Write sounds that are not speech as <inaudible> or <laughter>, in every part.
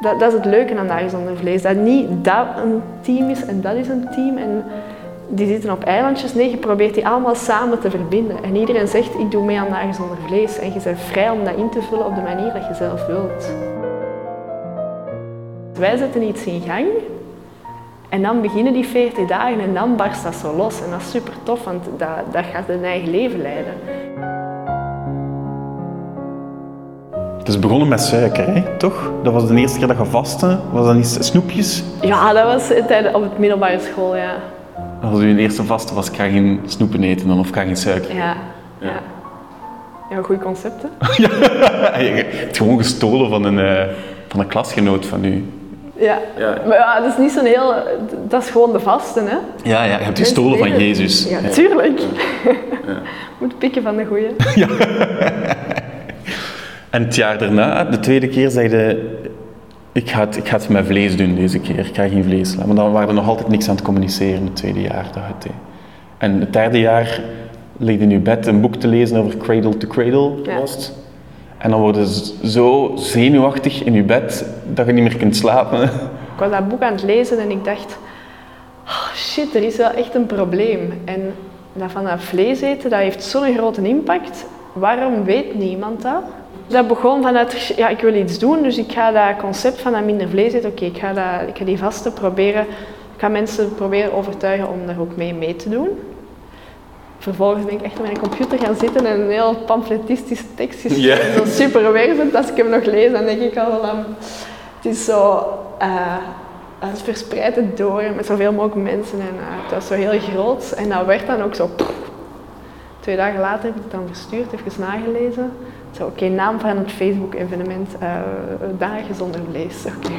Dat, dat is het leuke aan Dagen zonder vlees. Dat niet dat een team is en dat is een team. En die zitten op eilandjes. Nee, je probeert die allemaal samen te verbinden. En iedereen zegt, ik doe mee aan Dagen zonder vlees. En je bent vrij om dat in te vullen op de manier dat je zelf wilt. Wij zetten iets in gang. En dan beginnen die 40 dagen en dan barst dat zo los. En dat is super tof, want dat, dat gaat een eigen leven leiden. Het is begonnen met suiker, hè? toch? Dat was de eerste keer dat je vastte. Was dat niet snoepjes? Ja, dat was tijdens- op het middelbare school, ja. Was uw eerste vaste, was ik ga geen snoepen eten dan, of ik ga geen suiker. Ja, ja. ja goed concept, <laughs> hè? je hebt gewoon gestolen van een, eh, van een klasgenoot van u. Ja. Ja. Maar ja, dat is niet zo'n heel... Dat is gewoon de vasten, hè? Ja, ja, je hebt gestolen van Jezus. Ja, tuurlijk. <laughs> Moet pikken van de goeie. <laughs> En het jaar daarna, de tweede keer, zei je... Ik ga, het, ik ga het met vlees doen deze keer. Ik ga geen vlees laten. Maar dan waren er nog altijd niks aan het communiceren, het tweede jaar. Dat het, en het derde jaar ligt in je bed een boek te lezen over Cradle to Cradle. Ja. was het. En dan word je z- zo zenuwachtig in je bed dat je niet meer kunt slapen. <laughs> Ik was dat boek aan het lezen en ik dacht... Oh shit, er is wel echt een probleem. En dat van dat vlees eten, dat heeft zo'n grote impact. Waarom weet niemand dat? Dat begon vanuit, ja, ik wil iets doen, dus ik ga dat concept van dat minder vlees eten, oké, ik, ga dat- ik ga die vasten proberen, ik ga mensen proberen overtuigen om daar ook mee mee te doen. Vervolgens ben ik echt op mijn computer gaan zitten en een heel pamfletistische tekst geschreven. Ja. Zo super wervend. Als ik hem nog lees, dan denk ik al wel aan... Het is zo... eh, het verspreidt het door met zoveel mogelijk mensen. En eh, het was zo heel groot. En dat werd dan ook zo... Twee dagen later heb ik het dan verstuurd, even nagelezen. Zo, oké, naam van het Facebook-evenement. eh dagen zonder vlees. Oké.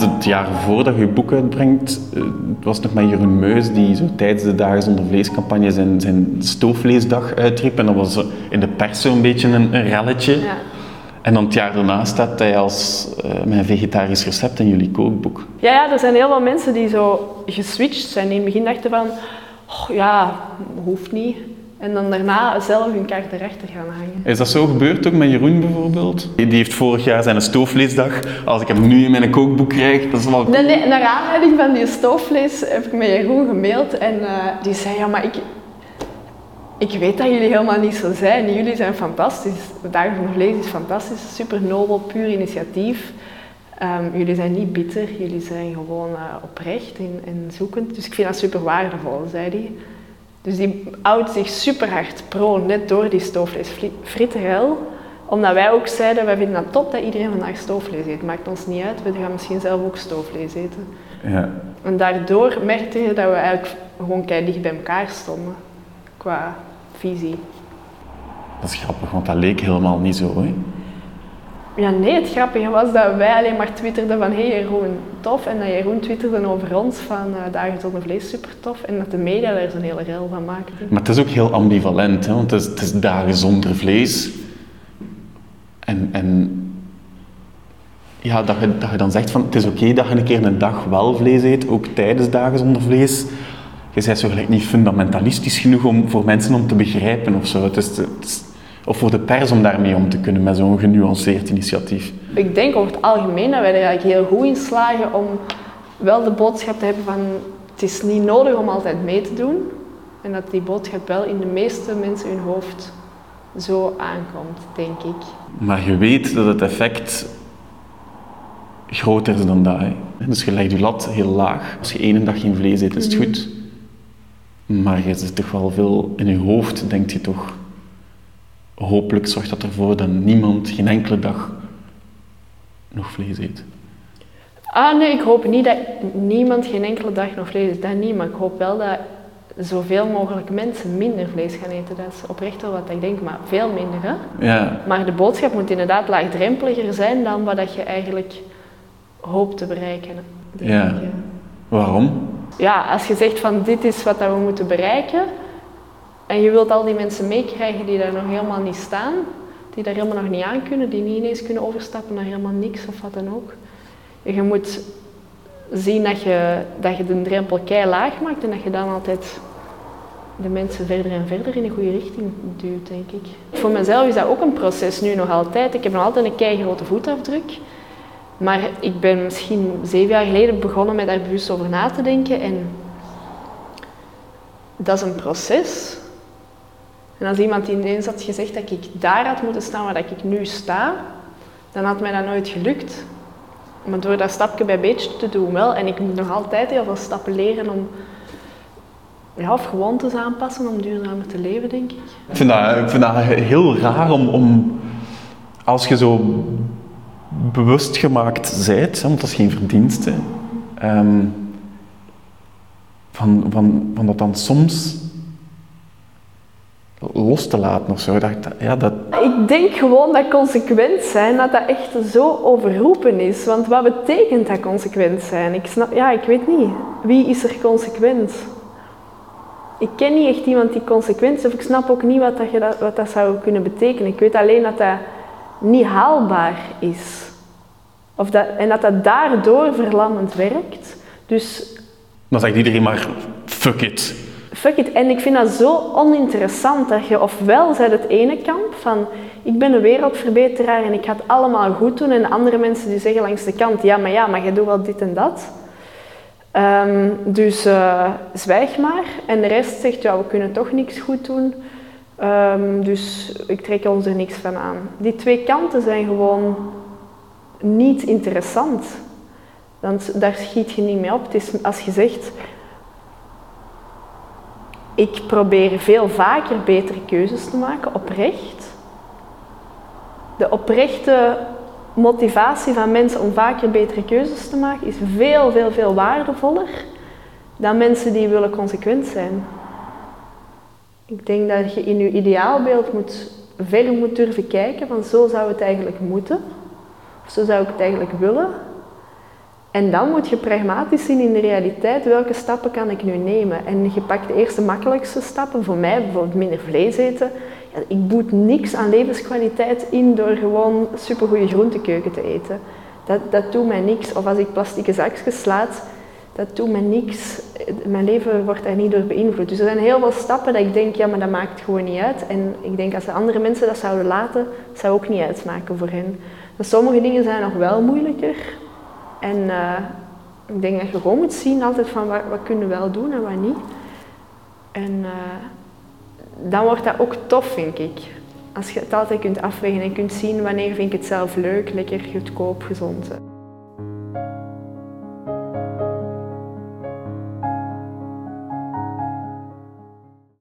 Het jaar voordat je je boek uitbrengt, eh, het was nog met Jeroen Meus die zo tijdens de Dagen zonder vleescampagne zijn, zijn stoofvleesdag uitriep. En dat was in de pers zo'n beetje een, een relletje. Ja. En dan het jaar daarna staat hij als eh, een vegetarisch recept in jullie kookboek. Ja, ja, er zijn heel veel mensen die zo geswitcht zijn. Die in het begin dachten van... "Oh, ja, hoeft niet. En dan daarna zelf hun kaart erachter gaan hangen. Is dat zo gebeurd ook met Jeroen bijvoorbeeld? Die heeft vorig jaar zijn stoofvleesdag. Als ik hem nu in mijn kookboek krijg, dat is wel... Nee, nee, naar aanleiding van die stoofvlees heb ik met Jeroen gemaild en eh, die zei, ja, maar ik, ik weet dat jullie helemaal niet zo zijn. Jullie zijn fantastisch. De Dagen van Vlees is fantastisch, super nobel, puur initiatief. Ehm, jullie zijn niet bitter, jullie zijn gewoon eh, oprecht en, en zoekend. Dus ik vind dat super waardevol, zei hij. Dus die houdt zich super hard pro, net door die stoofvleesfritterel. Omdat wij ook zeiden, wij vinden het top dat iedereen vandaag stoofvlees eet. Maakt ons niet uit, we gaan misschien zelf ook stoofvlees eten. Ja. En daardoor merkte je dat we eigenlijk gewoon kei dicht bij elkaar stonden. Qua visie. Dat is grappig, want dat leek helemaal niet zo. Hè? Ja, nee, het grappige was dat wij alleen maar twitterden van hey Jeroen, tof. En dat Jeroen twitterde over ons van uh, Dagen zonder vlees, super tof. En dat de media daar zo'n hele rel van maakten. Maar het is ook heel ambivalent, hè? want het is, het is dagen zonder vlees. En, en ja, dat, je, dat je dan zegt van het is oké dat je een keer een dag wel vlees eet, ook tijdens dagen zonder vlees. Je bent zo gelijk niet fundamentalistisch genoeg om, voor mensen om te begrijpen of zo. Het is, het is- of voor de pers om daarmee om te kunnen met zo'n genuanceerd initiatief. Ik denk over het algemeen dat wij er eigenlijk heel goed in slagen om wel de boodschap te hebben van het is niet nodig om altijd mee te doen. En dat die boodschap wel in de meeste mensen hun hoofd zo aankomt, denk ik. Maar je weet dat het effect groter is dan dat. Hè. Dus je legt je lat heel laag. Als je één dag geen vlees eet, is het goed. Maar je zit toch wel veel in je hoofd, denkt je toch. Hopelijk zorgt dat ervoor dat niemand geen enkele dag nog vlees eet. Ah nee, ik hoop niet dat niemand geen enkele dag nog vlees eet. Dat niet, maar ik hoop wel dat zoveel mogelijk mensen minder vlees gaan eten. Dat is oprecht wel wat ik denk, maar veel minder. Hè? Ja, Maar de boodschap moet inderdaad laagdrempeliger zijn dan wat dat je eigenlijk hoopt te bereiken. denk Ja. ik, waarom? Ja, als je zegt van dit is wat we moeten bereiken en je wilt al die mensen meekrijgen die daar nog helemaal niet staan, die daar helemaal nog niet aan kunnen, die niet ineens kunnen overstappen naar helemaal niks of wat dan ook. Je moet zien dat je, dat je de drempel kei laag maakt en dat je dan altijd de mensen verder en verder in de goede richting duwt, denk ik. Voor mezelf is dat ook een proces nu nog altijd. Ik heb nog altijd een kei grote voetafdruk. Maar ik ben misschien zeven jaar geleden begonnen met daar bewust over na te denken. En dat is een proces. En als iemand ineens had gezegd dat ik daar had moeten staan waar ik nu sta, dan had mij dat nooit gelukt. Maar door dat stapje bij beetje te doen wel. En ik moet nog altijd heel veel stappen leren om ja, of gewoontes aanpassen om duurzamer te leven, denk ik. Ik vind dat, ik vind dat heel raar om, om als je zo bewust gemaakt bent, want dat is geen verdienste, um, van, van, van dat dan soms los te laten of zo. Dat, ja, dat... Ik denk gewoon dat consequent zijn, dat dat echt zo overroepen is. Want wat betekent dat consequent zijn? Ik snap, ja, ik weet niet. Wie is er consequent? Ik ken niet echt iemand die consequent is, of ik snap ook niet wat dat, wat dat zou kunnen betekenen. Ik weet alleen dat dat niet haalbaar is. Of dat, en dat dat daardoor verlammend werkt. Dus... Dan zegt iedereen maar, fuck it. Fuck it. En ik vind dat zo oninteressant dat je ofwel zet het ene kamp van ik ben een wereldverbeteraar en ik ga het allemaal goed doen en andere mensen die zeggen langs de kant ja maar ja, maar je doet wel dit en dat. Um, dus uh, zwijg maar. En de rest zegt, ja, we kunnen toch niks goed doen. Um, dus ik trek ons er niks van aan. Die twee kanten zijn gewoon niet interessant. Dan, daar schiet je niet mee op. Het is, als je zegt, ik probeer veel vaker betere keuzes te maken, oprecht. De oprechte motivatie van mensen om vaker betere keuzes te maken is veel, veel, veel waardevoller dan mensen die willen consequent zijn. Ik denk dat je in je ideaalbeeld moet, ver moet durven kijken van zo zou het eigenlijk moeten. Of zo zou ik het eigenlijk willen. En dan moet je pragmatisch zien in de realiteit welke stappen kan ik nu nemen. En je pakt de eerste makkelijkste stappen, voor mij bijvoorbeeld minder vlees eten ik boet niks aan levenskwaliteit in door gewoon supergoeie groentekeuken te eten. Dat, dat doet mij niks. Of als ik plastieke zakjes slaat, dat doet mij niks. Mijn leven wordt daar niet door beïnvloed. Dus er zijn heel veel stappen dat ik denk, ja, maar dat maakt gewoon niet uit. En ik denk als de andere mensen dat zouden laten, zou ook niet uitmaken voor hen. Maar sommige dingen zijn nog wel moeilijker. En uh, ik denk dat je gewoon moet zien altijd van wat, kunnen we wel doen en wat niet. En uh, dan wordt dat ook tof, vind ik. Als je het altijd kunt afwegen en kunt zien wanneer vind ik het zelf leuk, lekker, goedkoop, gezond.